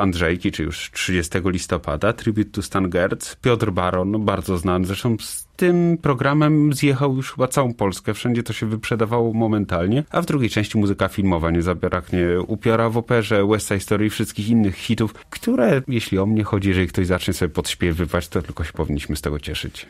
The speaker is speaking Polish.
Andrzejki, czy już 30 listopada, Tribute to Stan Gertz, Piotr Baron, bardzo znany, zresztą z tym programem zjechał już chyba całą Polskę, wszędzie to się wyprzedawało momentalnie, a w drugiej części muzyka filmowa, nie zabraknie. Upiora w operze, West Side Story i wszystkich innych hitów, które, jeśli o mnie chodzi, jeżeli ktoś zacznie sobie podśpiewywać, to tylko się powinniśmy z tego cieszyć.